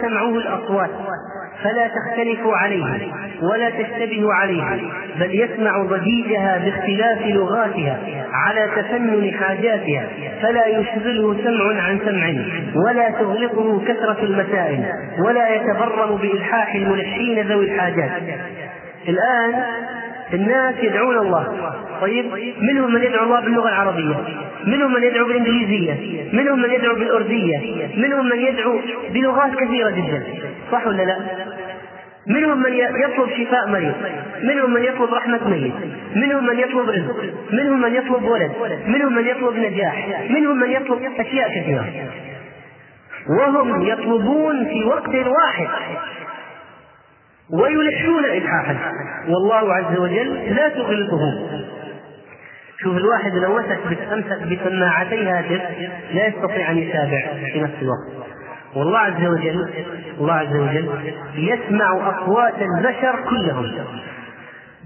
سمعه الأصوات فلا تختلف عليه ولا تشتبه عليه بل يسمع ضجيجها باختلاف لغاتها على تفنن حاجاتها فلا يشغله سمع عن سمع ولا تغلقه كثرة المسائل ولا يتبرم بإلحاح الملحين ذوي الحاجات. الآن الناس يدعون الله طيب منهم من يدعو الله باللغة العربية منهم من يدعو بالإنجليزية منهم من يدعو بالأردية منهم من يدعو بلغات كثيرة جدا صح ولا لا منهم من يطلب شفاء مريض منهم من يطلب رحمة ميت منهم من يطلب رزق منهم من يطلب ولد منهم من يطلب نجاح منهم من يطلب أشياء كثيرة وهم يطلبون في وقت واحد ويلحون إلحاحا والله عز وجل لا تغلطهم شوف الواحد لو مسك امسك بسماعتي هاتف لا يستطيع أن يتابع في نفس الوقت. والله عز وجل الله عز وجل يسمع أصوات البشر كلهم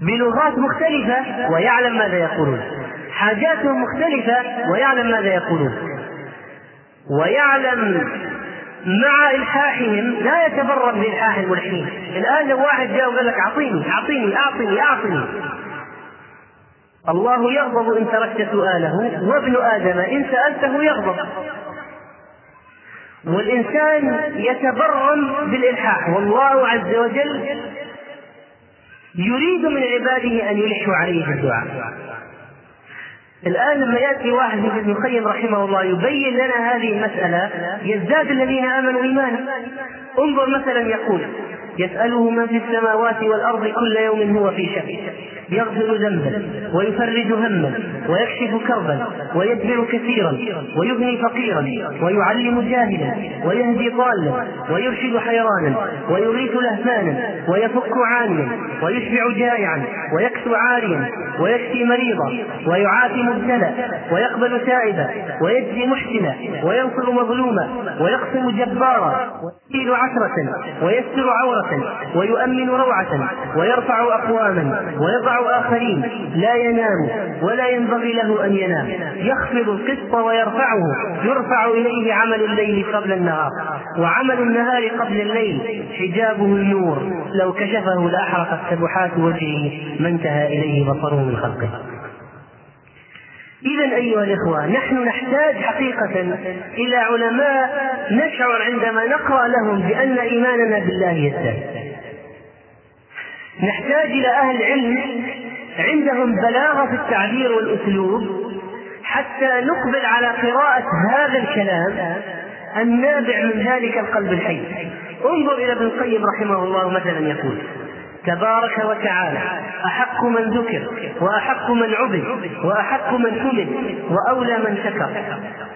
بلغات مختلفة ويعلم ماذا يقولون. حاجاتهم مختلفة ويعلم ماذا يقولون. ويعلم مع إلحاحهم لا يتبرم بإلحاح الملحين الآن لو واحد جاء وقال لك أعطيني أعطيني أعطني أعطني الله يغضب إن تركت سؤاله وابن آدم إن سألته يغضب. والإنسان يتبرم بالإلحاح. والله عز وجل يريد من عباده أن يلحوا عليه بالدعاء. الآن لما يأتي واحد مثل ابن القيم رحمه الله يبين لنا هذه المسألة يزداد الذين آمنوا إيمانا. انظر مثلا يقول يسأله من في السماوات والأرض كل يوم هو في شأن. يغفر ذنبا ويفرج هما ويكشف كربا ويجبر كثيرا ويغني فقيرا ويعلم جاهلا ويهدي ضالا ويرشد حيرانا ويغيث لهفانا ويفك عانيا ويشبع جائعا ويكسو عاريا ويشفي مريضا ويعافي مبتلى ويقبل تائبا ويجزي محسنا وينصر مظلوما ويقسم جبارا ويزيد عشرة ويستر عورة ويؤمن روعة ويرفع أقواما ويضع آخرين لا ينام ولا ينبغي له أن ينام. يخفض القسط ويرفعه يرفع إليه عمل الليل قبل النهار. وعمل النهار قبل الليل حجابه النور. لو كشفه لأحرقت سبحات وجهه ما انتهى إليه بصره من خلقه. إذا أيها الإخوة نحن نحتاج حقيقة إلى علماء نشعر عندما نقرأ لهم بأن إيماننا بالله يزداد. نحتاج إلى أهل علم عندهم بلاغة في التعبير والأسلوب حتى نقبل على قراءة هذا الكلام النابع من ذلك القلب الحي. انظر إلى ابن القيم رحمه الله مثلا يقول: تبارك وتعالى. أحق من ذكر وأحق من عبد وأحق من حمد وأولى من شكر.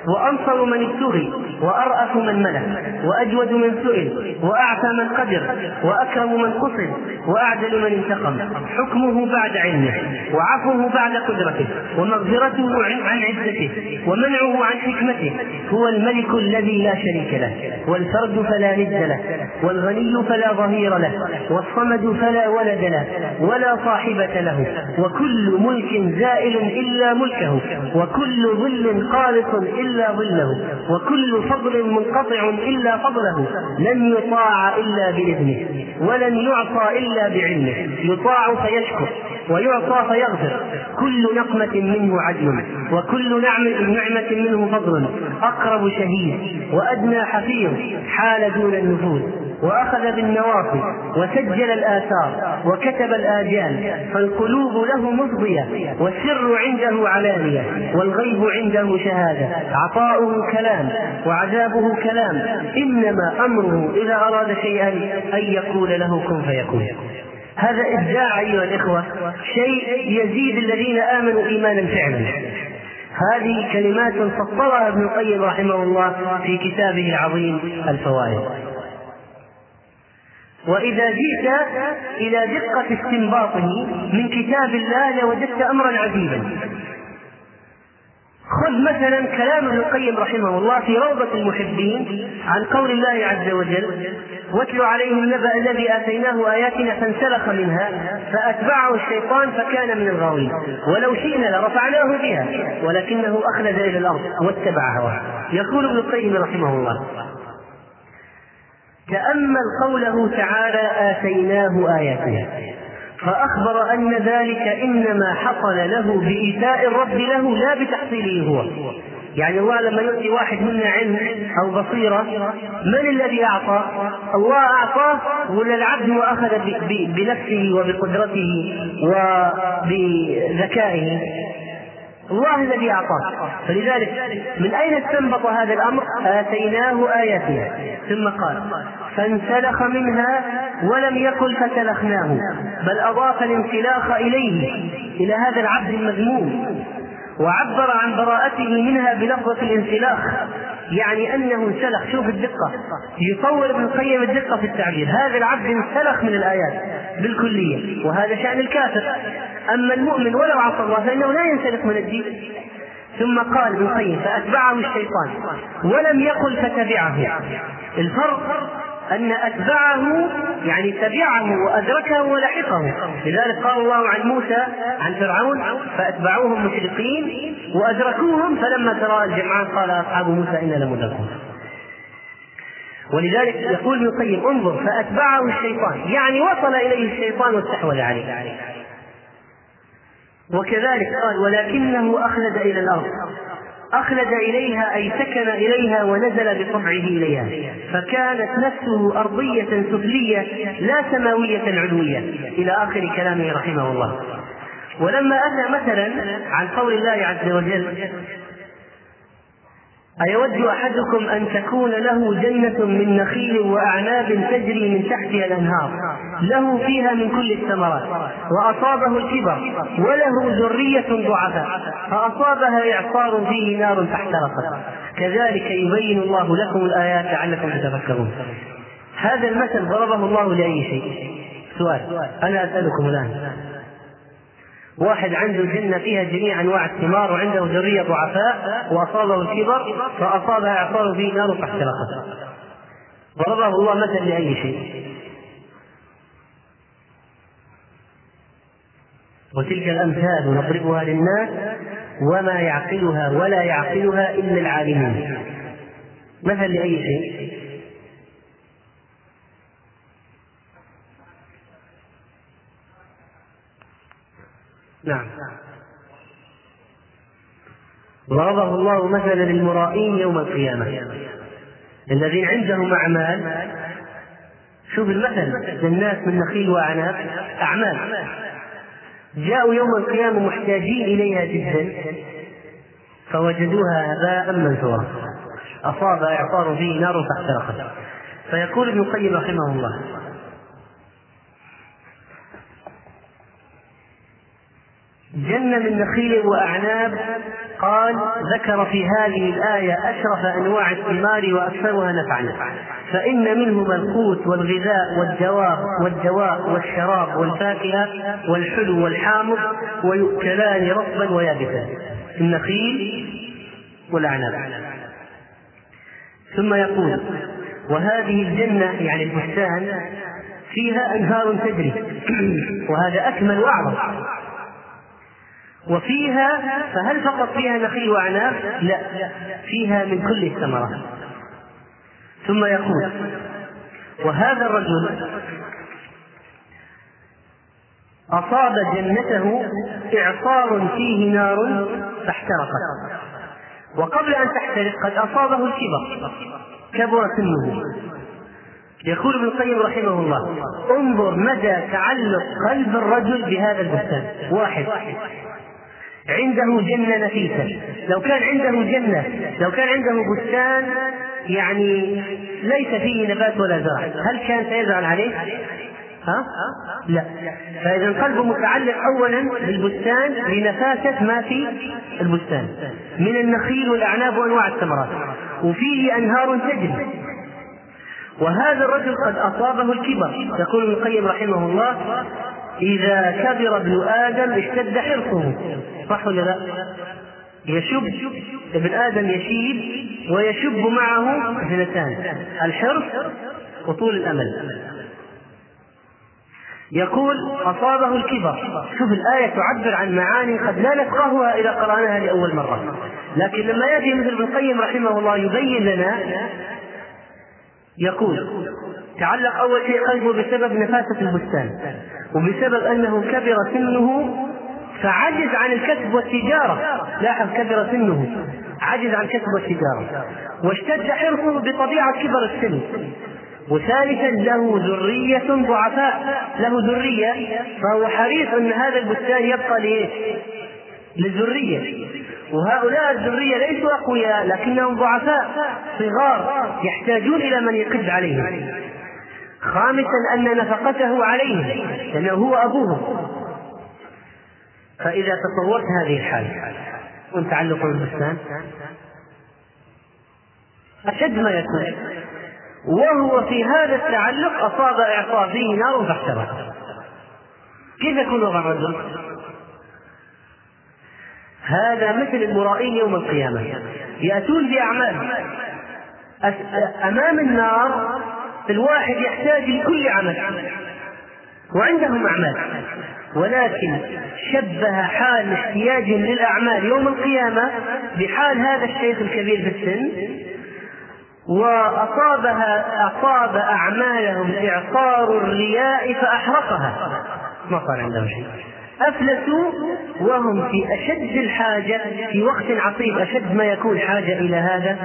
وأنصر من ابتغي وأرأف من ملك وأجود من سئل وأعفى من قدر وأكرم من قصد وأعدل من انتقم. حكمه بعد علمه وعفوه بعد قدرته ومغفرته عن عزته ومنعه عن حكمته. هو الملك الذي لا شريك له والفرد فلا ند له والغني فلا ظهير له والصمد فلا ولد له ولا صاحبة له. وكل ملك زائل إلا ملكه وكل ظل خالص إلا ظله وكل فضل منقطع إلا فضله لن يطاع إلا بإذنه ولن يعصى إلا بعلمه يطاع فيشكر ويعطى فيغفر كل نقمة منه عدل وكل نعمة منه فضل أقرب شهيد وأدنى حفيظ حال دون النفوذ. وأخذ بالنواصي وسجل الآثار وكتب الآجال فالقلوب له مفضية والسر عنده علانية والغيب عنده شهادة. عطاؤه كلام وعذابه كلام. إنما أمره إذا أراد شيئا أن يقول له كن فيكون. هذا إبداع أيها الإخوة شيء يزيد الذين آمنوا إيمانا فعلا. هذه كلمات فصلها ابن القيم رحمه الله في كتابه العظيم الفوائد. وإذا جئت إلى دقة استنباطه من كتاب الله لوجدت أمرا عجيبا. خذ مثلا كلام ابن القيم رحمه الله في روضة المحبين عن قول الله عز وجل واتل عليهم النبأ الذي آتيناه آياتنا فانسلخ منها فأتبعه الشيطان فكان من الغاوين. ولو شئنا لرفعناه بها ولكنه أخلد إلى الأرض واتبع هواه. يقول ابن القيم رحمه الله. تأمل قوله تعالى آتيناه آياتنا. فأخبر أن ذلك إنما حصل له بإيتاء الرب له لا بتحصيله هو. يعني الله لما يؤتي واحد منا علم أو بصيرة من الذي أعطى؟ الله أعطاه ولا العبد هو أخذ بنفسه وبقدرته وبذكائه؟ الله الذي أعطاه. فلذلك من أين استنبط هذا الأمر؟ آتيناه آياتنا. ثم قال فانسلخ منها ولم يقل فسلخناه بل أضاف الانسلاخ إليه إلى هذا العبد المذموم وعبر عن براءته منها بلفظة الانسلاخ. يعني أنه انسلخ. شوف الدقة. يصور ابن القيم الدقة في التعبير. هذا العبد انسلخ من الآيات بالكلية وهذا شأن الكافر. أما المؤمن ولو عصى الله فإنه لا ينسلخ من الدين. ثم قال ابن القيم فأتبعه الشيطان ولم يقل فتبعه. الفرق أن أتبعه يعني تبعه وأدركه ولحقه. لذلك قال الله عن موسى عن فرعون فأتبعوهم مشرقين وأدركوهم فلما ترى الجمعان قال أصحاب موسى إنا لمدركون. ولذلك يقول ابن القيم انظر فأتبعه الشيطان. يعني وصل إليه الشيطان واستحوذ عليه. وكذلك قال ولكنه أخلد إلى الأرض. أخلد إليها أي سكن إليها ونزل بطبعه إليها. فكانت نفسه أرضية سفلية لا سماوية علوية إلى آخر كلامه رحمه الله. ولما أتى مثلا عن قول الله عز وجل أيود أحدكم أن تكون له جنة من نخيل وأعناب تجري من تحتها الأنهار. له فيها من كل الثمرات. وأصابه الكبر. وله ذرية ضعفاء. فأصابها إعصار فيه نار فاحترقت كذلك يبين الله لكم الآيات لعلكم تتفكرون. هذا المثل ضربه الله لأي شيء. سؤال. أنا أسألكم الآن. واحد عنده جنة فيها جميع أنواع الثمار وعنده ذرية ضعفاء وأصابه الكبر فأصابها إعصار فيه نار فاحترقت ضربه الله مثل لأي شيء. وتلك الأمثال نضربها للناس وما يعقلها ولا يعقلها إلا العالمون. مثل لأي شيء. نعم. ضربه الله مثلا للمرائين يوم القيامة. الذين عندهم أعمال شوف المثل للناس من نخيل وأعناب أعمال. جاءوا يوم القيامة محتاجين إليها جدا فوجدوها هباء منثورا أصاب إعصار فيه نار فاحترقت. فيقول ابن القيم رحمه الله جنة من نخيل وأعناب قال ذكر في هذه الآية أشرف أنواع الثمار وأكثرها نفعا. فإن منهما القوت والغذاء والدواء والدواء والشراب والفاكهة والحلو والحامض ويؤكلان رطبا ويابسا. النخيل والأعناب. ثم يقول وهذه الجنة يعني البستان فيها أنهار تجري. وهذا أكمل وأعظم. وفيها فهل فقط فيها نخيل وأعناب؟ لا. فيها من كل الثمرات. ثم يقول وهذا الرجل أصاب جنته إعصار فيه نار فاحترقت. وقبل أن تحترق قد أصابه الكبر كبر سنه. يقول ابن القيم رحمه الله انظر مدى تعلق قلب الرجل بهذا البستان. واحد. عنده جنة نفيسة. لو كان عنده جنة لو كان عنده بستان يعني ليس فيه نبات ولا زرع. هل كان سيزعل عليه؟ ها؟ لا. فإذا قلبه متعلق أولا بالبستان لنفاسة ما في البستان. من النخيل والأعناب وأنواع الثمرات. وفيه أنهار تجري. وهذا الرجل قد أصابه الكبر. يقول ابن القيم رحمه الله إذا كبر ابن آدم اشتد حرصه صح ولا لا؟ يشب ابن آدم يشيب ويشب معه اثنتان. الحرص وطول الأمل. يقول أصابه الكبر. شوف الآية تعبر عن معاني قد لا نفقهها إذا قرأناها لأول مرة. لكن لما يأتي مثل ابن القيم رحمه الله يبين لنا يقول تعلق أول شيء قلبه بسبب نفاسة البستان وبسبب أنه كبر سنه فعجز عن الكسب والتجارة. لاحظ كبر سنه. عجز عن الكسب والتجارة. واشتد حرصه بطبيعة كبر السن. وثالثا له ذرية ضعفاء. له ذرية فهو حريص أن هذا البستان يبقى لإيش؟ للذرية. وهؤلاء الذرية ليسوا أقوياء لكنهم ضعفاء صغار يحتاجون إلى من يقد عليهم. خامسا أن نفقته عليهم لأنه هو أبوهم. فإذا تصورت هذه الحالة وتعلق بالبستان أشد ما يكون. وهو في هذا التعلق أصاب إعصار فيه نار فاحترق كيف يكون وضع الرجل؟ هذا مثل المرائين يوم القيامة. يأتون بأعمال. أمام النار الواحد يحتاج لكل عمل. وعندهم أعمال. ولكن شبه حال احتياجهم للأعمال يوم القيامة بحال هذا الشيخ الكبير في السن وأصابها أصاب أعمالهم إعصار الرياء فأحرقها. ما صار عندهم شيء. أفلسوا وهم في أشد الحاجة في وقت عصيب أشد ما يكون حاجة إلى هذا.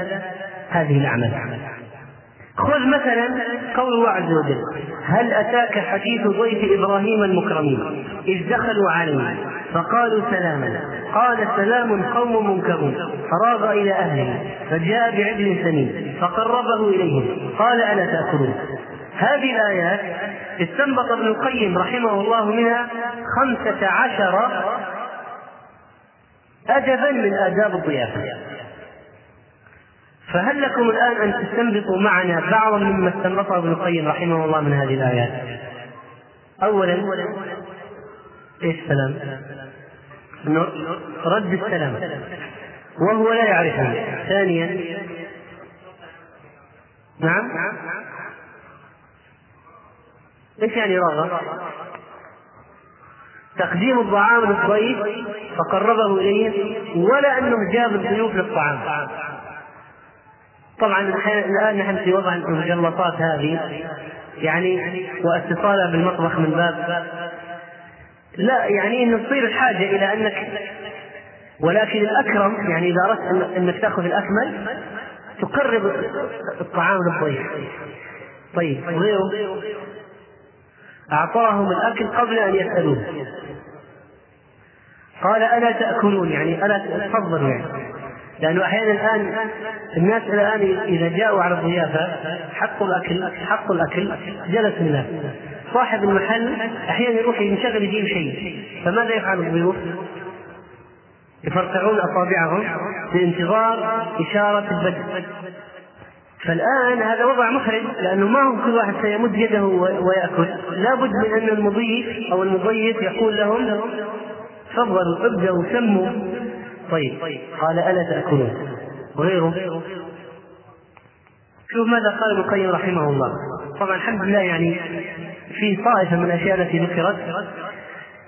هذه الأعمال. خذ مثلا قول الله عز وجل هل أتاك حديث ضيف إبراهيم المكرمين؟ إذ دخلوا عليه فقالوا سلاما. قال سلام قوم منكرون فراغ إلى أهله فجاء بعجل سمين فقربه إليهم قال ألا تأكلون؟ هذه الآيات استنبط ابن القيم رحمه الله منها خمسة عشر أدبا من آداب الضيافة. فهل لكم الآن أن تستنبطوا معنا بعضا مما استنبطه ابن القيم رحمه الله من هذه الآيات؟ أولا إيش السلام؟ رد السلام وهو لا يعرفه ثانيا نعم إيش يعني راغب؟ تقديم الطعام للضيف فقربه إليه ولا أنه جاب الضيوف للطعام طبعا الآن نحن في وضع المجلطات هذه. يعني واتصالها بالمطبخ من باب لا يعني إنه تصير الحاجة إلى أنك ولكن الأكرم يعني إذا أردت أنك تأخذ الأكمل تقرب الطعام للضيف. طيب غيره؟ أعطاهم الأكل قبل أن يسألوه. قال ألا تأكلون؟ يعني ألا تفضلوا يعني. لأنه أحيانا الآن الناس الآن إذا جاءوا على الضيافة حقوا الأكل حقوا الأكل جلس الناس صاحب المحل أحيانا يروح ينشغل يجيب شيء. فماذا يفعل الضيوف؟ يفرقعون أصابعهم بانتظار إشارة البدء. فالآن هذا وضع محرج لأنه ما هو كل واحد سيمد يده ويأكل. لابد من أن المضيف أو المضيف يقول لهم تفضلوا ابدأوا سموا. طيب. قال ألا تأكلون؟ وغيره. شوف ماذا قال ابن القيم رحمه الله. طبعا الحمد لله يعني في طائفة من الأشياء التي ذكرت.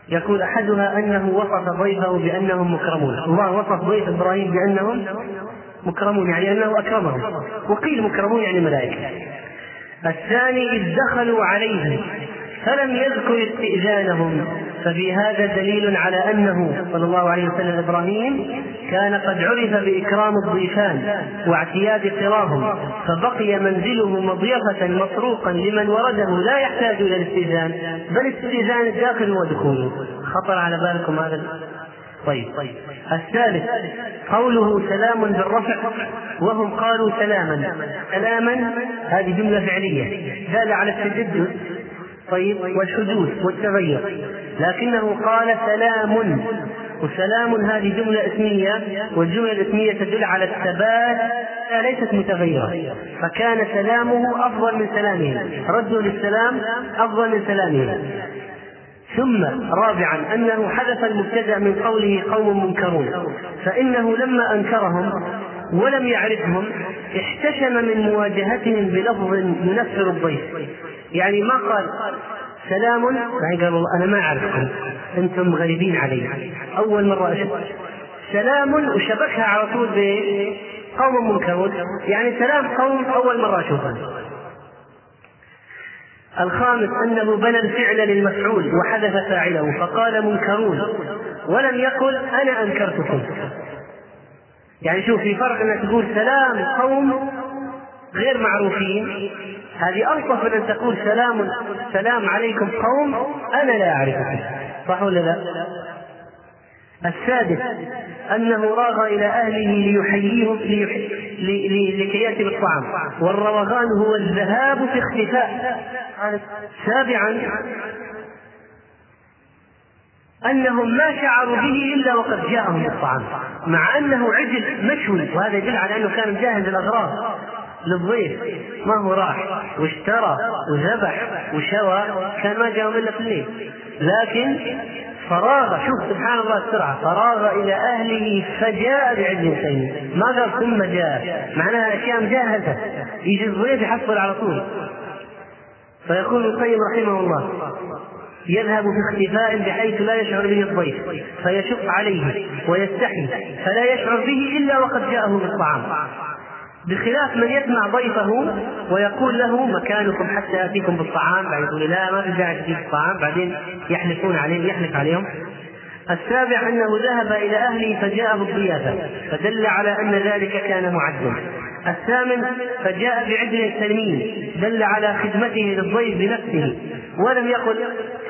يقول أحدها أنه وصف ضيفه بأنهم مكرمون. الله وصف ضيف إبراهيم بأنهم مكرمون يعني أنه أكرمهم. وقيل مكرمون يعني ملائكة. الثاني إذ دخلوا عليه فلم يذكر استئذانهم. ففي هذا دليل على أنه صلى الله عليه وسلم إبراهيم كان قد عرف بإكرام الضيفان واعتياد قراهم فبقي منزله مضيفة مطروقا لمن ورده لا يحتاج إلى الاستئذان بل استئذان الداخل ودخوله خطر على بالكم هذا؟ طيب. الثالث قوله سلام بالرفع وهم قالوا سلاما. سلاما هذه جملة فعلية. دالة على التجدد. طيب والحدوث والتغير. لكنه قال سلام. وسلام هذه جملة اسمية والجملة الاسمية تدل على الثبات ليست متغيرة. فكان سلامه أفضل من سلامهم رده للسلام أفضل من سلامهم ثم رابعا أنه حذف المبتدأ من قوله قوم منكرون. فإنه لما أنكرهم ولم يعرفهم احتشم من مواجهتهم بلفظ ينفر الضيف. يعني ما قال سلام؟ يعني قال والله أنا ما اعرفكم أنتم غريبين علي. أول مرة أشوف. سلام وشبكها على طول بقوم منكرون يعني سلام قوم أول مرة اشوفهم الخامس أنه بنى الفعل للمفعول وحذف فاعله فقال منكرون. ولم يقل أنا أنكرتكم. يعني شوف في فرق أنك تقول سلام قوم غير معروفين. هذه ألطف من أن تقول سلام سلام عليكم قوم أنا لا أعرفكم صح ولا لا؟ السادس أنه راغ إلى أهله ليحييهم لكي يأتي بالطعام. والروغان هو الذهاب في اختفاء. سابعا أنهم ما شعروا به إلا وقد جاءهم الطعام مع أنه عجل مشوي وهذا يدل على أنه كان مجهز الأغراض للضيف. ما هو راح؟ واشترى وذبح وشوى كان ما جاءهم إلا في الليل لكن فراغ شوف سبحان الله السرعة فراغ إلى أهله فجاء بعجل سمين ما قال ثم جاء؟ معناها أشياء مجهزة يجي الضيف يحصل على طول. فيقول ابن القيم رحمه الله يذهب في اختفاء بحيث لا يشعر به الضيف فيشق عليه ويستحي فلا يشعر به إلا وقد جاءه بالطعام. بخلاف من يسمع ضيفه ويقول له مكانكم حتى اتيكم بالطعام بعد يقول لا ما في داعي تجيب الطعام بعدين يحلفون عليه يحلف عليهم. السابع أنه ذهب إلى أهله فجاء بالضيافه فدل على أن ذلك كان معدا الثامن فجاء بعجل سمين دل على خدمته للضيف بنفسه ولم يقل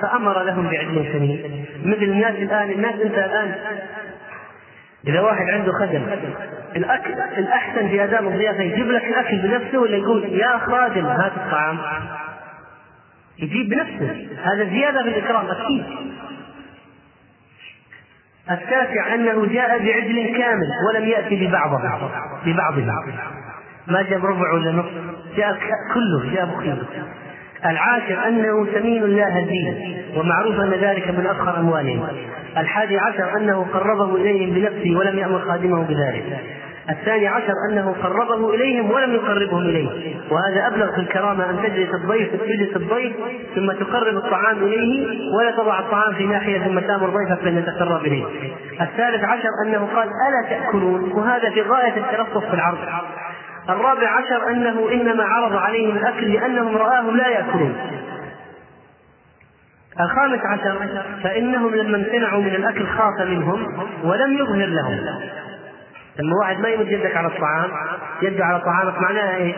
فأمر لهم بعجل سمين مثل الناس الآن الناس أنت الآن إذا واحد عنده خدم الأكل الأحسن في آداب الضيافة يجيب لك الأكل بنفسه ولا يقول يا خادم هات الطعام؟ يجيب بنفسه. هذا زيادة في الإكرام أكيد. التاسع أنه جاء بعجل كامل ولم يأتي ببعضه ببعضه. ما جاب ربع ولا نصف؟ جاء كله جاء بخيل العاشر أنه سمين لا هزيل ومعروف أن ذلك من أفخر أموالهم. الحادي عشر أنه قربه إليهم بنفسه ولم يأمر خادمه بذلك. الثاني عشر أنه قربه إليهم ولم يقربهم إليه. وهذا أبلغ في الكرامة أن تجلس الضيف تجلس الضيف ثم تقرب الطعام إليه ولا تضع الطعام في ناحية ثم تأمر ضيفك بأن يتقرب إليه. الثالث عشر أنه قال ألا تأكلون؟ وهذا في غاية التلطف في العرض. الرابع عشر أنه إنما عرض عليهم الأكل لأنهم رآهم لا يأكلون. الخامس عشر فإنهم لما امتنعوا من الأكل خاف منهم ولم يظهر لهم. لما واحد ما يمد يدك على الطعام يده على طعامك معناها إيه؟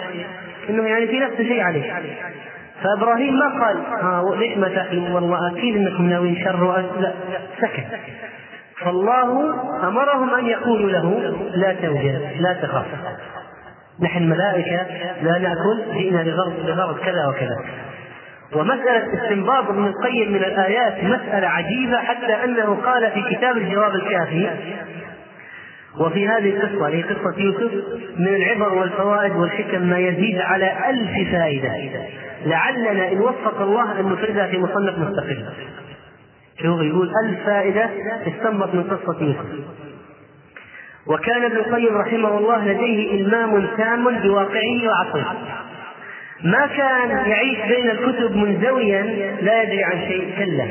إنه يعني في نفس شيء عليه فإبراهيم ما قال ها ليش ما تاكلوا والله أكيد إنكم ناويين شر لا سكت. فالله أمرهم أن يقولوا له لا توجد لا تخاف. نحن ملائكة لا نأكل جئنا لغرض كذا وكذا. ومسألة استنباط ابن القيم من الآيات مسألة عجيبة حتى أنه قال في كتاب الجواب الكافي. وفي هذه القصة هي قصة يوسف من العبر والفوائد والحكم ما يزيد على ألف فائدة. لعلنا إن وفق الله أن نفردها في مصنف مستقل. شوف يقول ألف فائدة استنبط من قصة يوسف. وكان ابن القيم رحمه الله لديه إلمام تام بواقعه وعصره. ما كان يعيش بين الكتب منزويا لا يدري عن شيء كلا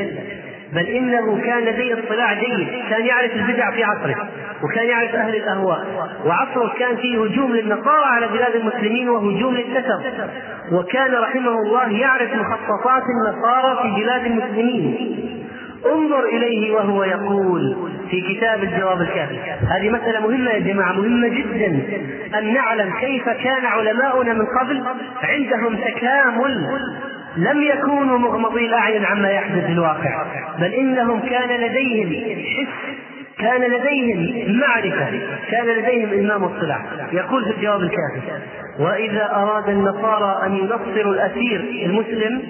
بل إنه كان لديه اطلاع جيد، كان يعرف البدع في عصره، وكان يعرف أهل الأهواء، وعصره كان فيه هجوم للنصارى على بلاد المسلمين وهجوم للكسر، وكان رحمه الله يعرف مخططات النصارى في بلاد المسلمين، انظر إليه وهو يقول في كتاب الجواب الكافي. هذه مسألة مهمة يا جماعة مهمة جدا. أن نعلم كيف كان علماؤنا من قبل عندهم تكامل لم يكونوا مغمضي الأعين عما يحدث في الواقع بل إنهم كان لديهم حس كان لديهم معرفة كان لديهم إمام الصلاح. يقول في الجواب الكافي وإذا أراد النصارى أن ينصروا الأسير المسلم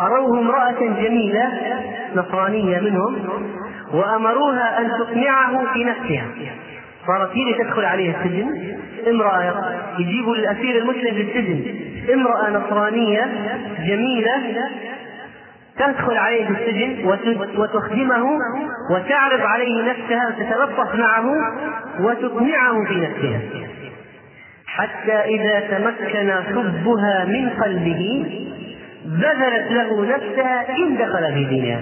أروه امرأة جميلة نصرانية منهم وأمروها أن تقنعه في نفسها. صارت هي تدخل عليه السجن امرأة يجيبوا للأسير المسلم في السجن امرأة نصرانية جميلة تدخل عليه في السجن وتخدمه وتعرض عليه نفسها وتتلطف معه وتقنعه في نفسها. حتى إذا تمكن حبها من قلبه بذلت له نفسها إن دخل في دينها.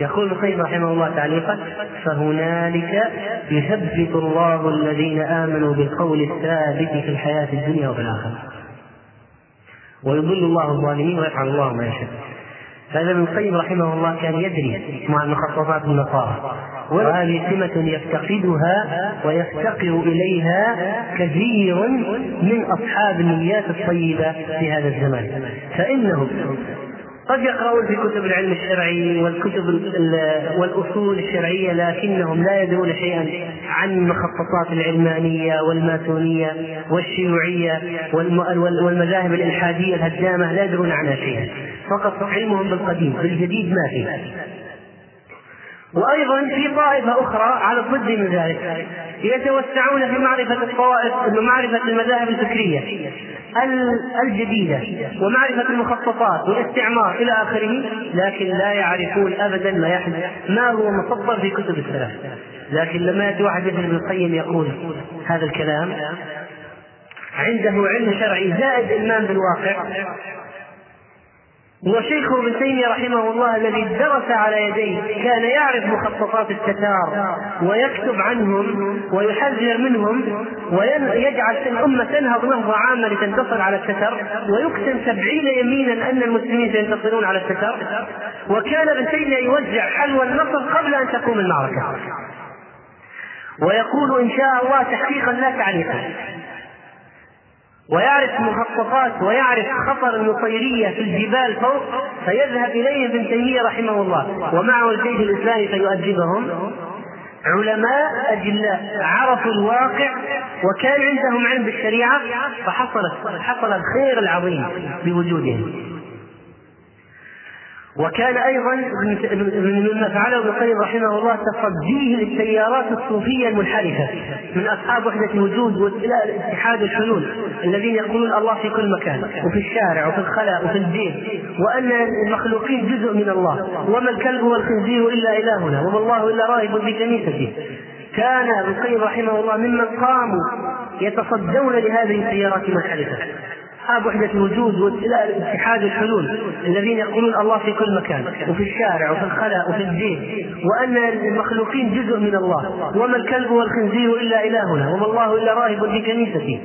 يقول القيم رحمه الله تعليقا فهنالك يثبت الله الذين آمنوا بالقول الثابت في الحياة الدنيا وفي الآخرة. ويضل الله الظالمين ويفعل الله ما يشاء. فهذا ابن القيم رحمه الله كان يدري مع مخططات النصارى وهذه سمة يفتقدها ويفتقر إليها كثير من أصحاب النيات الطيبة في هذا الزمان. فإنهم قد يقرؤون في كتب العلم الشرعي والكتب والأصول الشرعية لكنهم لا يدرون شيئا عن المخططات العلمانية والماسونية والشيوعية والمذاهب الإلحادية الهدامة لا يدرون عنها شيئا. فقط علمهم بالقديم بالجديد ما فيه وأيضا في طائفة أخرى على الضد من ذلك يتوسعون في معرفة الطوائف ومعرفه المذاهب الفكرية الجديدة ومعرفة المخططات والاستعمار إلى آخره لكن لا يعرفون ابدا ما يحدث ما هو مصدر في كتب السلف. لكن لما يأتي واحد مثل ابن القيم يقول هذا الكلام عنده علم شرعي زائد إيمان بالواقع وشيخه ابن تيمية رحمه الله الذي درس على يديه كان يعرف مخططات التتار ويكتب عنهم ويحذر منهم ويجعل الأمة تنهض نهضة عامة لتنتصر على التتر ويقسم سبعين يمينا أن المسلمين سينتصرون على التتر وكان ابن تيمية يوزع حلوى النصر قبل أن تقوم المعركة. ويقول إن شاء الله تحقيقا لا تعليقا. ويعرف مخططات ويعرف خطر النصيرية في الجبال فوق فيذهب إليه ابن تيمية رحمه الله. ومعه الجيش الإسلامي فيؤدبهم علماء أجلاء عرفوا الواقع وكان عندهم علم بالشريعة فحصلت حصل الخير العظيم بوجودهم. وكان أيضا مما فعله ابن القيم رحمه الله تصديه للتيارات الصوفية المنحرفة من أصحاب وحدة الوجود والى الاتحاد والحلول الذين يقولون الله في كل مكان وفي الشارع وفي الخلاء وفي البيت وأن المخلوقين جزء من الله وما الكلب والخنزير إلا إلهنا وما الله إلا راهب في كنيسته كان ابن القيم رحمه الله ممن قاموا يتصدون لهذه التيارات المنحرفة. أصحاب وحدة الوجود والاتحاد الحلول الذين يقولون الله في كل مكان وفي الشارع وفي الخلاء وفي البيت وأن المخلوقين جزء من الله وما الكلب والخنزير إلا إلهنا وما الله إلا راهب في كنيسته.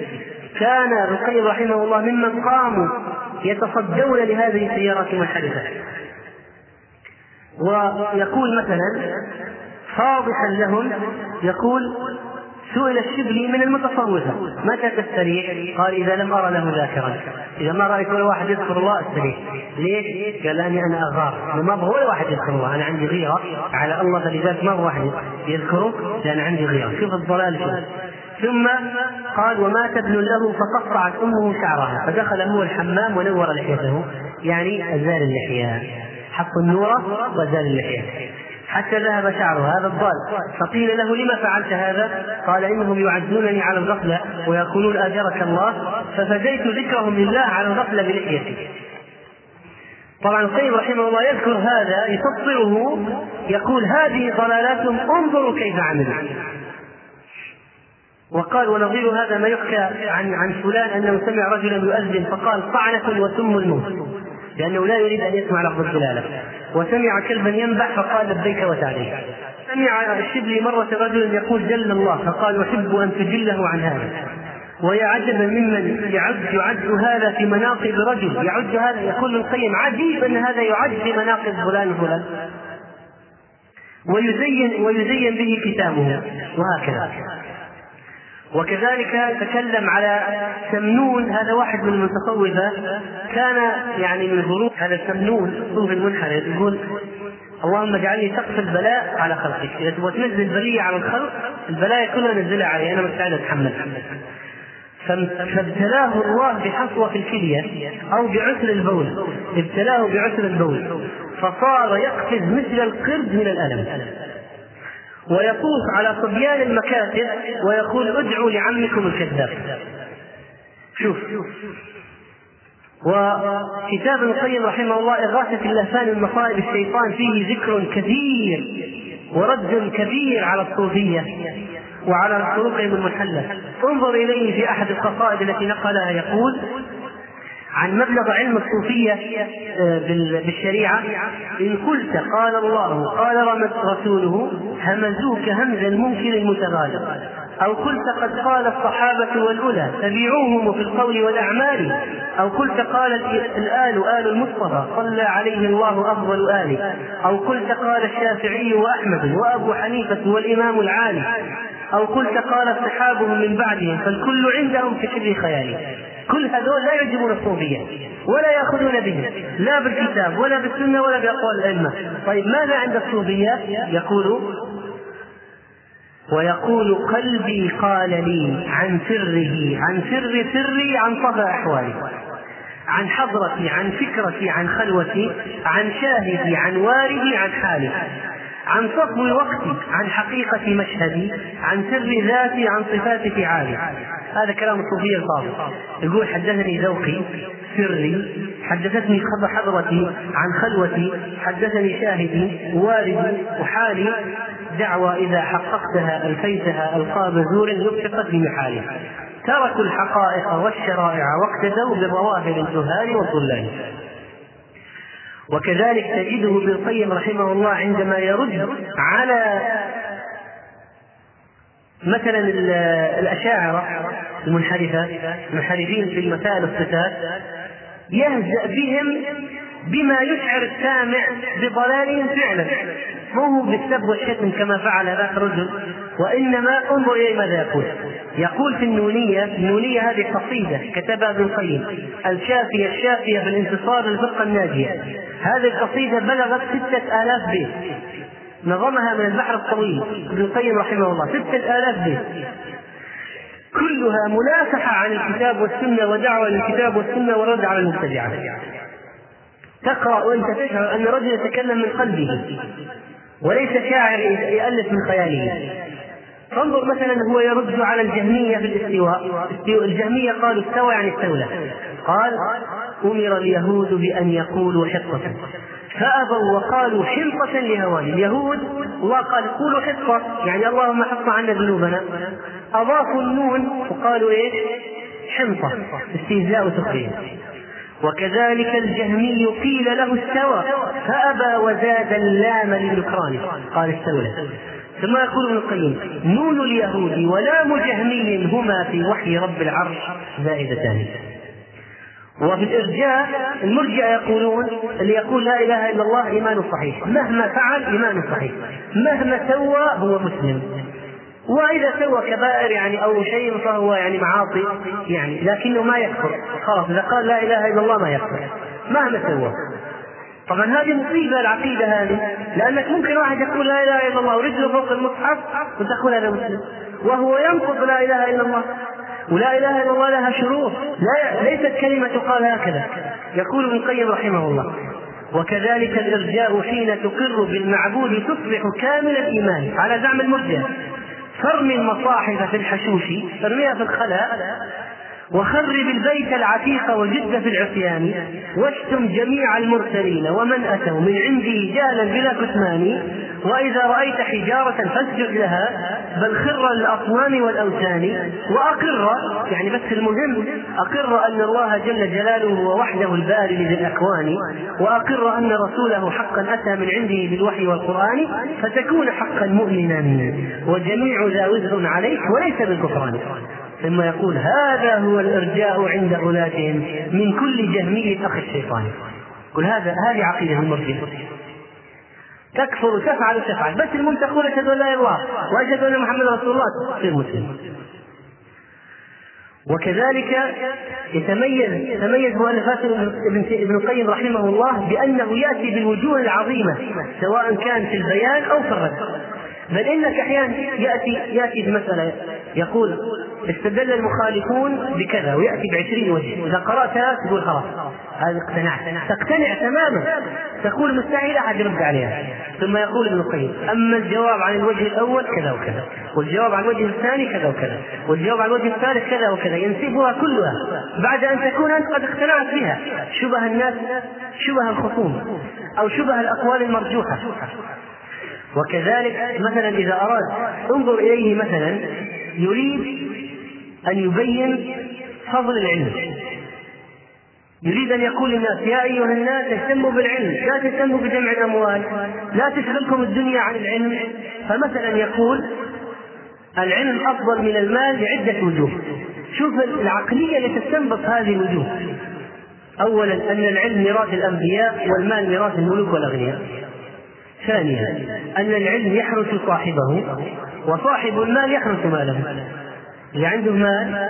كان القيم رحمه الله ممن قاموا يتصدون لهذه السيارات المنحرفة. ويقول مثلا فاضحا لهم يقول سئل الشبلي من المتصوفة متى تستريح؟ قال إذا لم أرى له ذاكرا إذا ما رأيت ولا واحد يذكر الله استريح ليش؟ قال لأني أنا أغار. ما أبغى ولا واحد يذكر الله؟ أنا عندي غيرة. على الله فلذلك ما أبغى واحد يذكره؟ لأن عندي غيرة. شوف الضلال شوف. ثم قال ومات ابن له فقطعت أمه شعرها. فدخل هو الحمام ونور لحيته. يعني ازال اللحية. حط النورة وازال اللحية. حتى ذهب شعره. هذا الضال. فقيل له لما فعلت هذا؟ قال إنهم يعزونني على الغفلة ويقولون أجرك الله؟ ففديت ذكرهم لله على الغفلة بلحيتي. طبعا القيم رحمه الله يذكر هذا يفطره يقول هذه ضلالاتهم انظروا كيف عملوا. وقال ونظير هذا ما يحكى عن عن فلان أنه سمع رجلا يؤذن فقال طعنة وسم الموت لأنه لا يريد أن يسمع لفظ الدلالة. وسمع كلبا ينبح فقال لبيك وسعديك سمع الشبلي مرة رجل يقول جل الله فقال أحب أن تجله عن هذا. ويا عجبا ممن يعد يعد هذا في مناقب رجل. يعد هذا يقول القيم عجيب أن هذا يعد في مناقب فلان وفلان. ويزين ويزين به كتابه. وهكذا. وكذلك تكلم على سمنون هذا واحد من المتصوفة كان يعني من هروب هذا سمنون الصوفي المنحرف يقول اللهم اجعلني سقف البلاء على خلقك. إذا تبغى تنزل بلية على الخلق البلايا كلها نزلها علي أنا مستعد أتحمل. فابتلاه الله بحصوة في الكلية أو بعسر البول ابتلاه بعسر البول فصار يقفز مثل القرد من الألم. ويطوف على صبيان المكاتب ويقول ادعوا لعمكم الكذاب. شوف. وكتاب ابن القيم رحمه الله إغاثة اللهفان من مصائب الشيطان فيه ذكر كثير ورد كبير على الصوفية وعلى طرقهم المنحلة انظر إليه في أحد القصائد التي نقلها. يقول عن مبلغ علم الصوفية آه، بالشريعة. إن قلت قال الله قال رسوله همزوك همز المنكر المتغالب. أو قلت قد قال الصحابة والأولى تبعوهم في القول والأعمال. أو قلت قال الآل آل المصطفى صلى عليه الله أفضل آله. أو قلت قال الشافعي وأحمد وأبو حنيفة والإمام العالي. أو قلت قال اصحابهم من بعدهم فالكل عندهم في كل خيال كل هذول لا يعجبون الصوفية ولا يأخذون به لا بالكتاب ولا بالسنة ولا بأقوال الأئمة. طيب ماذا عند الصوفية؟ يقول ويقول قلبي قال لي عن سره عن سر سري عن طه أحوالي عن حضرتي عن فكرتي عن خلوتي عن شاهدي عن واردي عن حالي. عن صفو وقتي عن حقيقة مشهدي عن سر ذاتي عن صفات فعالي. هذا كلام الصوفية الفاضل. يقول حدثني ذوقي سري حدثتني حضرتي عن خلوتي حدثني شاهدي واردي وحالي. دعوى إذا حققتها ألفيتها ألقاب زور نكشفت بمحالها تركوا الحقائق والشرائع واقتدوا بالظواهر الجهال والضلال وكذلك تجده ابن القيم رحمه الله عندما يرد على مثلا الأشاعرة المنحرفة المنحرفين في المسائل والصفات يهزأ بهم بما يشعر السامع بضلالهم فعلا. مو هو بالسب والشتم كما فعل ذاك الرجل؟ وإنما أنظر إلى ماذا يقول. يقول في النونية النونية هذه قصيدة كتبها ابن القيم الشافية الشافية في الانتصار للفرقة الناجية. هذه القصيدة بلغت ستة آلاف بيت نظمها من البحر الطويل ابن القيم رحمه الله ستة آلاف بيت كلها منافحة عن الكتاب والسنة ودعوة للكتاب والسنة ورد على المبتدعة. تقرأ وأنت تشعر أن رجل يتكلم من قلبه وليس شاعر يألف من خياله. فانظر مثلا هو يرد على الجهمية في الاستواء. الجهمية قالوا استوى يعني استولى. قال أمر اليهود بأن يقولوا حطة فأبوا وقالوا حنطة لهواني اليهود الله قال قولوا حطة يعني اللهم حط عنا ذنوبنا. أضافوا النون وقالوا إيش؟ حنطة. استهزاء وسخرية وكذلك الجهمي قيل له استوى. فأبى وزاد اللام للنكران قال استولى. ثم يقول ابن القيم نون اليهود ولام جهمي هما في وحي رب العرش زائدتان. وفي الإرجاء المرجئة يقولون اللي يقول لا إله إلا الله إيمان صحيح مهما فعل إيمان صحيح مهما سوى هو مسلم. وإذا سوى كبائر يعني أو شيء فهو يعني معاصي يعني لكنه ما يكفر خلاص إذا قال لا إله إلا الله ما يكفر مهما سوى. طبعا هذه مصيبة العقيدة هذه لأنك ممكن واحد يقول لا إله إلا الله ورجله فوق المصحف وتقول هذا مسلم وهو ينقض لا إله إلا الله ولا إله إلا الله لها شروط لا ليست كلمة تقال هكذا. يقول ابن القيم رحمه الله وكذلك الإرجاء حين تقر بالمعبود تصبح كامل الإيمان. على زعم المرجئة. فارمي المصاحف في الحشوش ارميها في الخلاء وخرب البيت العتيق وجد في العصيان واشتم جميع المرسلين ومن أتوا من عندي جالا بلا كتمان وإذا رأيت حجارة فاسجد لها بل خر للاصنام والأوثان وأقر يعني بس المهم أقر أن الله جل جلاله هو وحده الباري لذي الاكوان وأقر أن رسوله حقا أتى من عنده بالوحي والقرآن فتكون حقا مؤمنا وجميع ذا وزر عليك وليس بالكفران. ثم يقول هذا هو الإرجاء عند غلاتهم من كل جهمية اخ الشيطان. يقول هذا هذه عقيدة المرجئة تكفر وتفعل وتفعل. بس المهم تقول أشهد أن لا إله إلا الله وأشهد أن محمدا رسول الله. تصير مسلم وكذلك يتميز تميز مؤلفات ابن القيم رحمه الله بأنه يأتي بالوجوه العظيمة سواء كان في البيان أو في الرد. بل إنك أحيانا ياتي يأتي بمساله يقول استدل المخالفون بكذا ويأتي بعشرين وجه. إذا قراتها تقول خلاص. هذا اقتنعت. تقتنع تماما. تقول مستحيل أحد يرد عليها. ثم يقول ابن القيم أما الجواب عن الوجه الأول كذا وكذا والجواب عن الوجه الثاني كذا وكذا والجواب عن الوجه الثالث كذا وكذا ينسفها كلها بعد أن تكون أنت قد اقتنعت بها. شبه الناس شبه الخصوم أو شبه الأقوال المرجوحة. وكذلك مثلا إذا أراد انظر إليه مثلا يريد أن يبين فضل العلم. يريد أن يقول للناس يا أيها الناس اهتموا بالعلم لا تهتموا بجمع الأموال لا تشغلكم الدنيا عن العلم. فمثلا يقول العلم أفضل من المال لعدة وجوه. شوف العقلية اللي تستنبط هذه الوجوه. أولا أن العلم ميراث الأنبياء والمال ميراث الملوك والأغنياء. ثانيا أن العلم يحرس صاحبه وصاحب المال يحرس ماله اللي عنده مال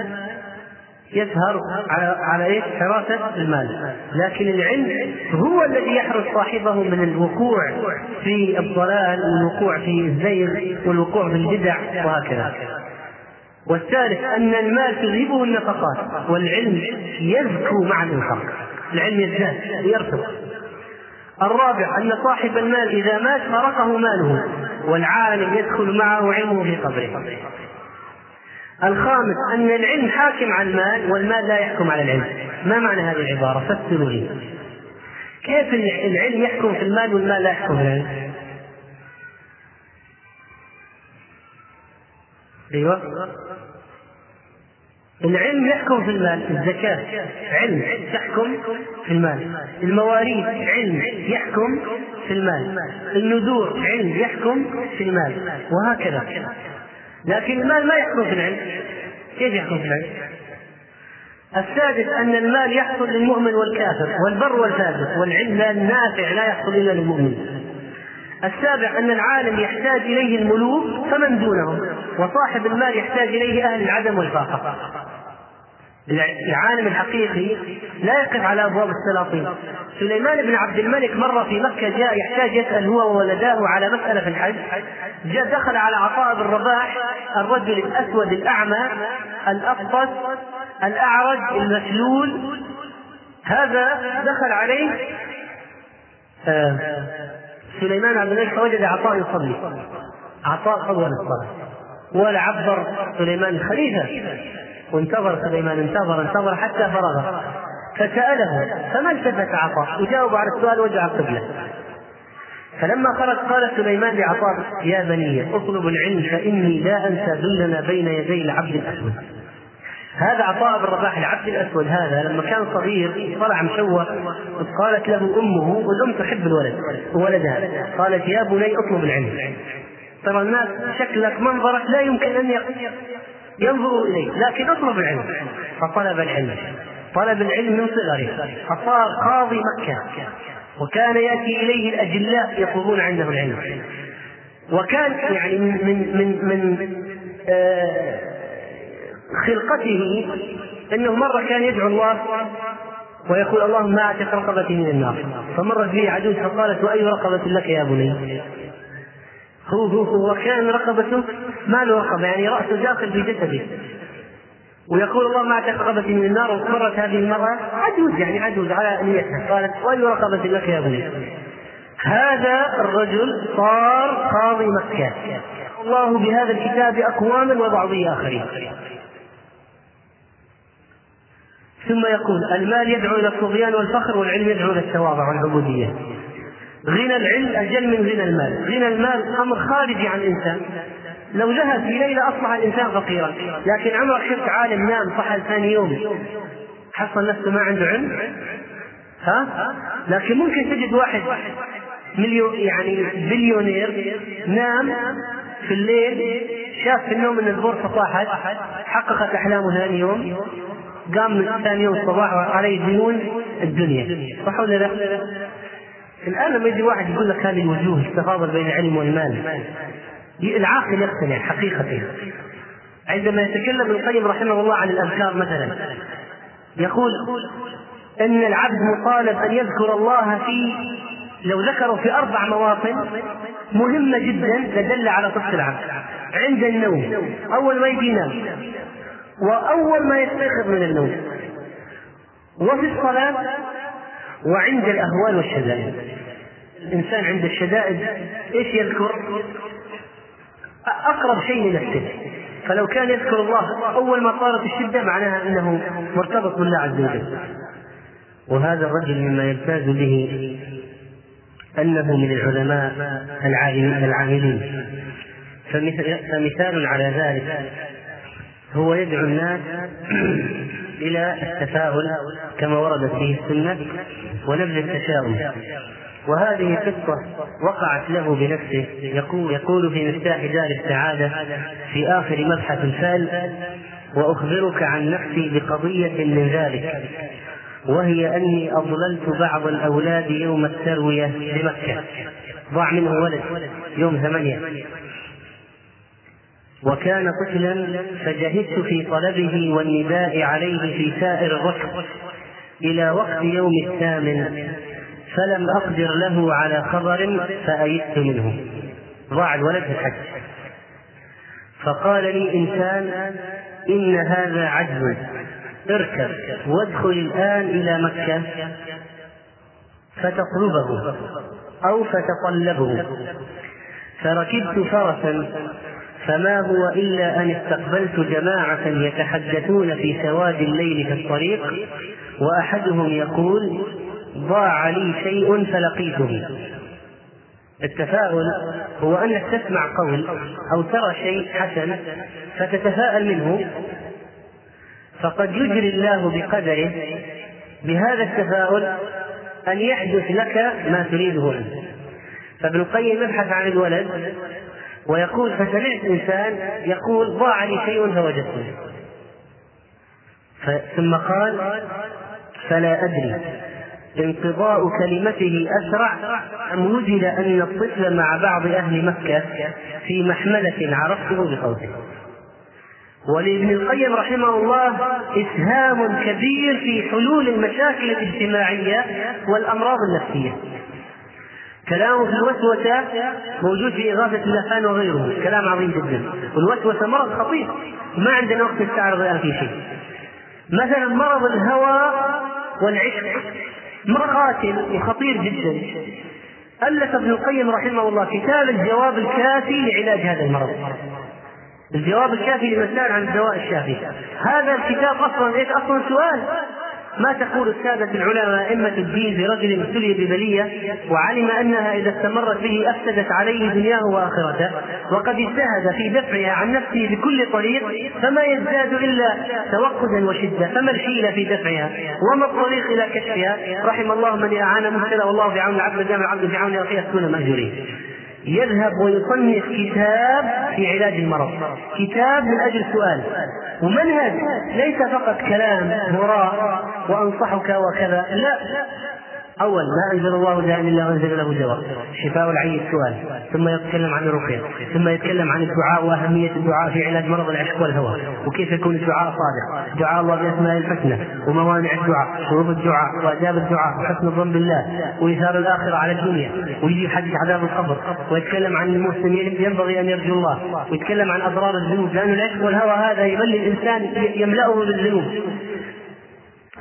يسهر على على إيش؟ حراسة المال، لكن العلم هو الذي يحرس صاحبه من الوقوع في الضلال والوقوع في الزيغ والوقوع في البدع وهكذا. والثالث أن المال تذهبه النفقات والعلم يزكو مع الإنفاق العلم يزداد يرتقي الرابع أن صاحب المال إذا مات فرقه ماله والعالم يدخل معه علمه في قبره. الخامس أن العلم حاكم على المال والمال لا يحكم على العلم. ما معنى هذه العبارة؟ فسروا لي. كيف العلم يحكم في المال والمال لا يحكم في العلم؟ أيوه. العلم يحكم في المال الزكاة علم تحكم في المال المواريث علم يحكم في المال النذور علم يحكم في المال وهكذا. لكن المال ما يحكم في العلم. كيف يحكم في العلم؟ السادس أن المال يحصل للمؤمن والكافر والبر والفاجر والعلم النافع لا يحصل إلا للمؤمن. السابع أن العالم يحتاج إليه الملوك فمن دونهم. وصاحب المال يحتاج إليه أهل العدم والفاقة. العالم الحقيقي لا يقف على أبواب السلاطين. سليمان بن عبد الملك مره في مكة جاء يحتاج يسأل هو وولداه على مسألة في الحج. جاء دخل على عطاء بن رباح الرجل الأسود الأعمى الاقبس الأعرج المسلول. هذا دخل عليه آه سليمان عبد الملك فوجد عطاء يصلي. عطاء اول الصلاه ولا عبر سليمان الخليفه وانتظر سليمان انتظر انتظر حتى فرغ. فسأله فما التفت عطاء؟ وجاوب على السؤال وجع القبلة. فلما خرج قال سليمان لعطاء يا بني اطلب العلم فإني لا أنسى ذلنا بين يدي العبد الأسود. هذا عطاء بن رباح العبد الأسود هذا لما كان صغير طلع مشوه قالت له أمه والام تحب الولد ولدها. قالت يا بني اطلب العلم. ترى الناس شكلك منظرك لا يمكن أن ينظر إليه لكن اطلب العلم. فطلب العلم. طلب العلم من صغره. فصار قاضي مكة. وكان يأتي إليه الأجلاء يطلبون عنده العلم. وكان يعني من من من, من آه خلقته أنه مرة كان يدعو الله ويقول اللهم اعتق رقبتي من النار. فمرت به عجوز فقالت وأي رقبة لك يا بني؟ هو هو هو وكان رقبته ما له رقبة يعني رأسه داخل في جسده. ويقول الله ما رقبتي من النار ومرت هذه المرأة عجوز يعني عجوز على نيتها. قالت وأي رقبة لك يا بني؟ هذا الرجل صار قاضي مكة. الله بهذا الكتاب أقواما وبعضه آخرين. ثم يقول المال يدعو إلى الطغيان والفخر والعلم يدعو إلى التواضع والعبودية. غنى العلم أجل من غنى المال. غنى المال أمر خارجي عن الإنسان. لو ذهب في ليلة أصبح الإنسان فقيرا. لكن عمرك شفت عالم نام صحى ثاني يوم. حصل نفسه ما عنده علم. ها؟ لكن ممكن تجد واحد مليون يعني بليونير نام في الليل شاف في النوم إن البورصة طاحت حققت أحلامه ثاني يوم قام ثاني يوم الصباح وعليه ديون الدنيا. صح ولا لا؟ الآن لما يجي واحد يقول لك هذه الوجوه التفاضل بين العلم والمال العاقل يقتنع حقيقة. عندما يتكلم ابن القيم رحمه الله عن الأذكار مثلا يقول إن العبد مطالب أن يذكر الله في لو ذكروا في أربع مواطن مهمة جدا لدل على صدق العبد. عند النوم أول ما يجي ينام وأول ما يستيقظ من النوم. وفي الصلاة وعند الأهوال والشدائد. الإنسان عند الشدائد إيش يذكر؟ أقرب شيء لنفسه. فلو كان يذكر الله أول ما صارت الشدة معناها أنه مرتبط بالله عز وجل. وهذا الرجل مما يمتاز به أنه من العلماء العاملين فمثال على ذلك هو يدعو الناس إلى التفاؤل كما وردت به السنة ونبذ التشاؤم. وهذه قصة وقعت له بنفسه. يقول, يقول في مفتاح دار السعادة في آخر مبحث فال وأخبرك عن نفسي بقضية من ذلك وهي أني أضللت بعض الأولاد يوم التروية بمكة. ضاع منه ولد يوم ثمانية. وكان طفلا فجهدت في طلبه والنداء عليه في سائر الركب إلى وقت يوم الثامن فلم أقدر له على خبر فأيست منه. ضاع الولد في الحج. فقال لي إنسان إن هذا عجز. اركب وادخل الآن إلى مكة فتطلبه أو فتطلبه. فركبت فرسا فما هو إلا أن استقبلت جماعة يتحدثون في سواد الليل في الطريق وأحدهم يقول ضاع لي شيء فلقيته. التفاؤل هو أنك تسمع قول أو ترى شيء حسن فتتفاءل منه. فقد يجري الله بقدره بهذا التفاؤل أن يحدث لك ما تريده. أنت فابن القيم يبحث عن الولد ويقول فسمعت إنسان يقول ضاع لي شيء فوجدته. ثم قال فلا أدري انقضاء كلمته أسرع أم وجد أن الطفل مع بعض أهل مكة في محملة عرفته بصوته. ولابن القيم رحمه الله إسهام كبير في حلول المشاكل الاجتماعية والأمراض النفسية. كلامه في الوسوسة موجود في إغاثة اللسان وغيره. كلام عظيم جدا. والوسوسة مرض خطير. ما عندنا وقت نستعرض الآن في شيء. مثلا مرض الهوى والعشق. مرض قاتل وخطير جدا. ألف ابن القيم رحمه الله كتاب الجواب الكافي لعلاج هذا المرض. الجواب الكافي لمن سأل عن الدواء الشافي. هذا الكتاب أصلا إيش؟ أصلا سؤال. ما تقول السادة العلماء أئمة الدين لرجل ابتلي ببلية وعلم أنها إذا استمرت به أفسدت عليه دنياه وآخرته؟ وقد اجتهد في دفعها عن نفسه بكل طريق فما يزداد إلا توقدا وشدة. فما الحيلة في دفعها؟ وما الطريق إلى كشفها؟ رحم الله من أعان مبتلى والله في عون العبد دام العبد في عون أخيه تكون مأجورين يذهب ويصنف كتاب في علاج المرض. كتاب من أجل سؤال. ومنهج ليس فقط كلام هراء وأنصحك وكذا. لا. أول ما أنزل الله داء إلا وأنزل له دواء شفاء العي السؤال. ثم يتكلم عن الرقية ثم يتكلم عن الدعاء وأهمية الدعاء في علاج مرض العشق والهوى. وكيف يكون الدعاء صادق؟ دعاء الله بأسماء الحسنى وموانع الدعاء شروط الدعاء وآداب الدعاء وحسن الظن بالله وإيثار الآخرة على الدنيا ويجي حديث عذاب القبر ويتكلم عن المسلم ينبغي أن يرجو الله ويتكلم عن أضرار الذنوب لأن العشق والهوى هذا يبلي الإنسان يملأه بالذنوب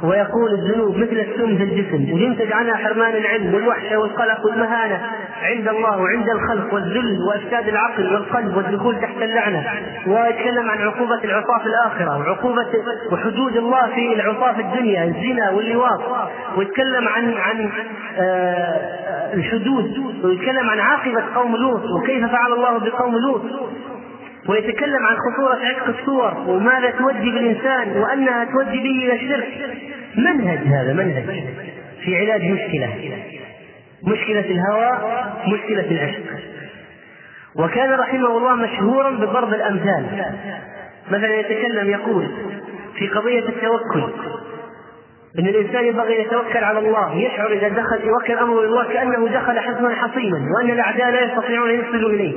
ويقول الذنوب مثل السم في الجسم وينتج عنها حرمان العلم والوحشة والقلق والمهانة. عند الله وعند الخلق والذل وإفساد العقل والقلب والدخول تحت اللعنة. ويتكلم عن عقوبة العصاة في الآخرة وعقوبة وحدود الله في العصاة في الدنيا الزنا واللواط. ويتكلم عن عن آه الحدود. ويتكلم عن عاقبة قوم لوط وكيف فعل الله بقوم لوط. ويتكلم عن خطورة عتق الصور وماذا تودي بالإنسان وأنها تودي به إلى الشرك. منهج هذا منهج. في علاج مشكلة. مشكلة الهوى مشكلة العشق. وكان رحمه الله مشهورا بضرب الأمثال. مثلا يتكلم يقول في قضية التوكل. إن الإنسان ينبغي أن يتوكل على الله يشعر إذا دخل يوكل امره إلى الله كانه دخل حصنا حصينا وأن الأعداء لا يستطيعون أن يصلوا إليه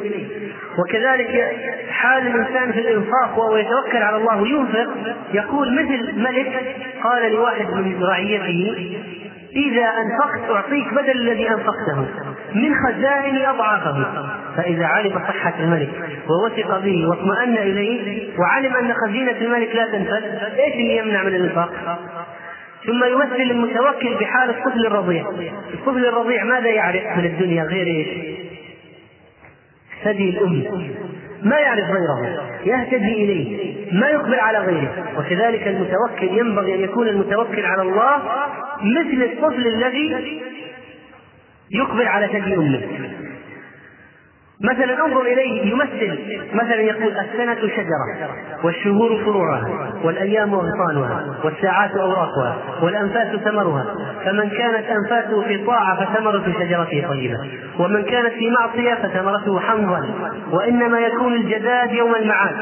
وكذلك حال الإنسان في الإنفاق وهو يتوكل على الله وينفق يقول مثل ملك قال لواحد من رعيته إذا أنفقت أعطيك بدل الذي أنفقته من خزائن أضعافه فإذا علم صحة الملك ووثق به واطمأن إليه وعلم أن خزينة الملك لا تنفذ إيش اللي يمنع من الإنفاق؟ ثم يمثل المتوكل بحال الطفل الرضيع. الطفل الرضيع ماذا يعرف من الدنيا غير إيش؟ ثدي الام ما يعرف غيره. يهتدي إليه. ما يقبل على غيره. وكذلك المتوكل ينبغي أن يكون المتوكل على الله مثل الطفل الذي يقبل على ثدي أمه. مثلا انظر إليه يمثل مثلا يقول السنة شجرة والشهور فروعها والأيام اغصانها والساعات أوراقها والأنفاس ثمرها. فمن كانت أنفاسه في طاعة فثمرة شجرته طيبة ومن كانت في معصية فثمرته حمضا وإنما يكون الجداد يوم المعاد.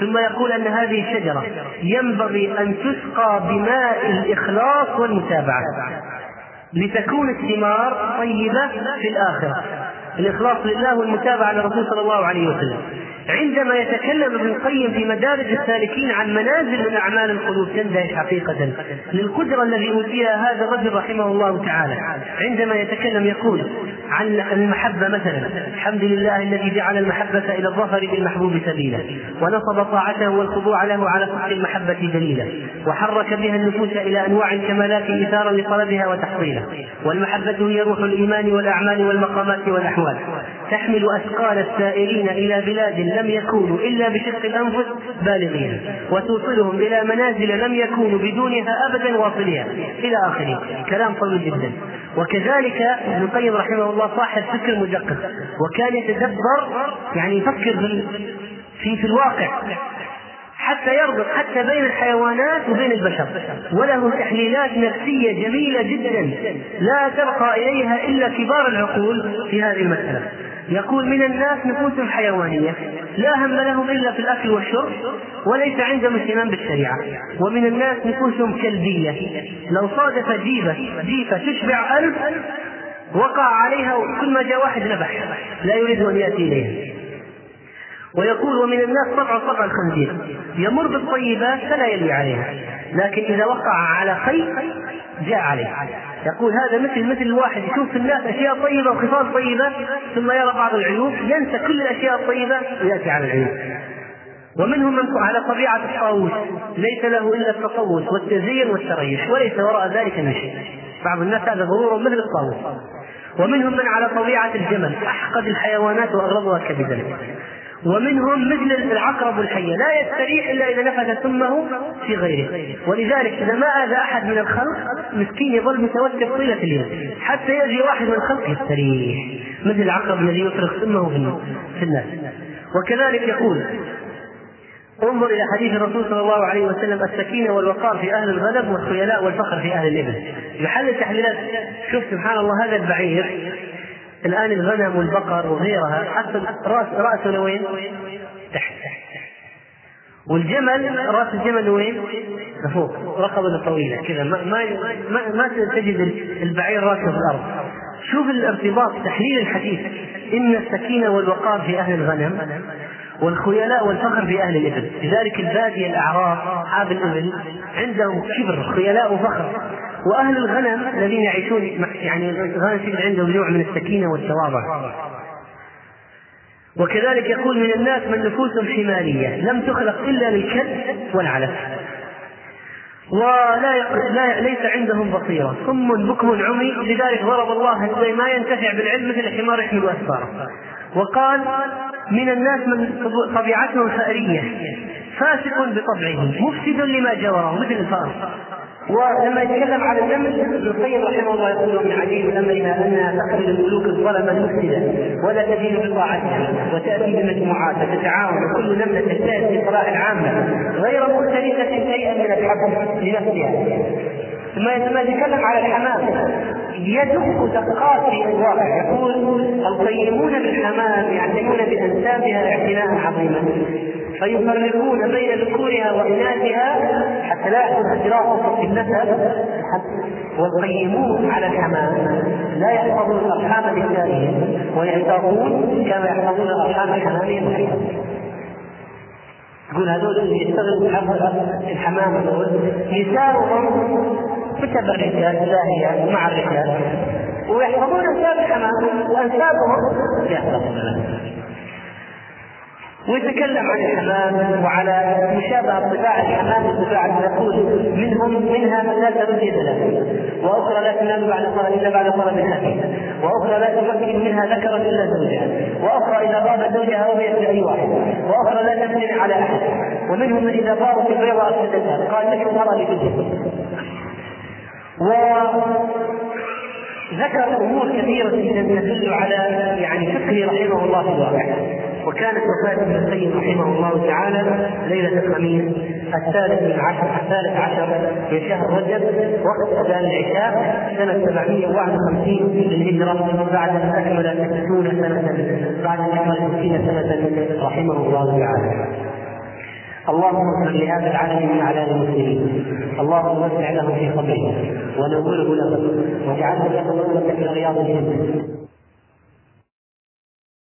ثم يقول أن هذه الشجرة ينبغي أن تسقى بماء الإخلاص والمتابعة لتكون الثمار طيبة في الآخرة. الإخلاص لله والمتابعة للرسول صلى الله عليه وسلم. عندما يتكلم ابن القيم في مدارج السالكين عن منازل من أعمال القلوب تندهش حقيقة. للقدرة الذي أوتيها هذا الرجل رحمه الله تعالى. عندما يتكلم يقول عن المحبة مثلا الحمد لله الذي جعل المحبة إلى الظفر بالمحبوب سبيلا ونصب طاعته والخضوع له على صدق المحبة دليلا وحرك بها النفوس إلى أنواع الكمالات إثارا لطلبها وتحصيلها والمحبة هي روح الإيمان والأعمال والمقامات والأحوال. تحمل أثقال السائرين إلى بلاد لم يكونوا إلا بشق الأنفس بالغين وتوصلهم إلى منازل لم يكونوا بدونها أبدا واصلين إلى آخره. كلام طويل جدا. وكذلك ابن القيم رحمه الله صاحب فكر مدقق وكان يتدبر يعني يفكر في, في الواقع. حتى يربط حتى بين الحيوانات وبين البشر. وله تحليلات نفسية جميلة جدا. لا ترقى إليها إلا كبار العقول في هذه المسألة. يقول من الناس نفوس حيوانية. لا هم لهم إلا في الأكل والشرب وليس عندهم اهتمام بالشريعة. ومن الناس نفوسهم كلبية. لو صادف جيفة جيفة تشبع ألف وقع عليها كل ما جاء واحد نبح لا يريد أن يأتي إليها. ويقول ومن الناس طبع طبع الخنزير. يمر بالطيبات فلا يلوي عليها. لكن إذا وقع على خير جاء عليه. يقول هذا مثل مثل الواحد يشوف في الناس أشياء طيبة وخصال طيبة ثم يرى بعض العيوب ينسى كل الأشياء الطيبة ويأتي على العيوب. ومنهم من على طبيعة الطاووس. ليس له إلا التطوس والتزيين والتريش وليس وراء ذلك من شيء. بعض الناس هذا غرور مثل الطاووس. ومنهم من على طبيعة الجمل أحقد الحيوانات وأغلظها كبدا ومنهم مثل العقرب الحية لا يستريح إلا إذا نفذ سمه في غيره. ولذلك إذا ما آذى أحد من الخلق مسكين يظل متوتر طيلة اليوم. حتى يأذي واحد من الخلق يستريح. مثل العقرب الذي يطلق سمه في الناس. وكذلك يقول انظر إلى حديث الرسول صلى الله عليه وسلم السكينة والوقار في أهل الغنم والخيلاء والفخر في أهل الإبل. يحلل تحليلات. شوف سبحان الله هذا البعير الآن الغنم والبقر وغيرها حتى رأس رأسه لوين؟ تحت. والجمل رأس الجمل وين؟ لفوق رقبته طويلة كذا ما ما ما, ما تجد البعير راسه في الأرض. شوف الارتباط تحليل الحديث. إن السكينه والوقار في أهل الغنم والخيلاء والفخر في أهل الإبل. لذلك البادية الاعراب اصحاب الإبل عندهم كبر خيلاء وفخر. وأهل الغنم الذين يعيشون يعني الغنم عندهم نوع من السكينة والتواضع وكذلك يقول من الناس من نفوس حمارية لم تخلق إلا للكلب والعلف. ولا لا ليس عندهم بصيرة. صم بكم عمي. لذلك ضرب الله ما ينتفع بالعلم مثل الحمار يحمل اسفاره وقال من الناس من طبيعتهم فأرية. فاسق بطبعه مفسد لما جوره مثل الفار. ولما يتكلم على النمل ابن القيم رحمه الله يقول من عجيب امرنا انها تقبل الملوك الظلمة المفسدة ولا تزيد بطاعتها وتأتي بمجموعات وتتعاون وكل نملة تجتهد في صلاح العامه غير مختلفة شيئا من الحق لنفسها. ثم لما يتكلم على الحمام. يدق دقات في الواقع يقول القيمون بالحمام يعتنون بأنسابها اعتناء عظيما فيفرقون بين ذكورها وإناثها حتى لا يحدث اختلاط في النسب والقيمون على الحمام لا يحفظون الارحام نسائهم ويحتاطون كما يحفظون الارحام حمامهم يقول هذول اللي يشتغلوا في الحمام نساؤهم كتب الرجال لاهية مع الرجال ويحفظون انساب الحمام وانسابهم يحفظون ويتكلم عن الحمام وعلى مشابهة طباع الحمام وطباع الملكوت منهم منها لا ترد ثلاثة وأخرى لا تنام بعد طلب إلا بعد طلب الأكل وأخرى لا تمكن منها ذكرا إلا زوجها. وأخرى إذا غاب زوجها وهي في أي واحد. وأخرى لا تمتنع على أحد. ومنهم من إذا غابت البيضة أفسدتها قال مثل المرأة لكل و ذكر أمور كثيرة جدا تدل على يعني فقهه رحمه الله في الواقع وكانت وفاة ابن القيم رحمه الله تعالى ليلة الخميس الثالث من عشر الثالث عشر في شهر رجب وقت أذان العشاء سنة 751 للهجرة بعد أن أكمل 60 سنة بعد أن أكمل 60 سنة رحمه الله تعالى. اللهم اغفر لهذا العالم من اعلام المسلمين. اللهم وسع له في قبره ونوره له. واجعله يتضرب في رياض الجنة.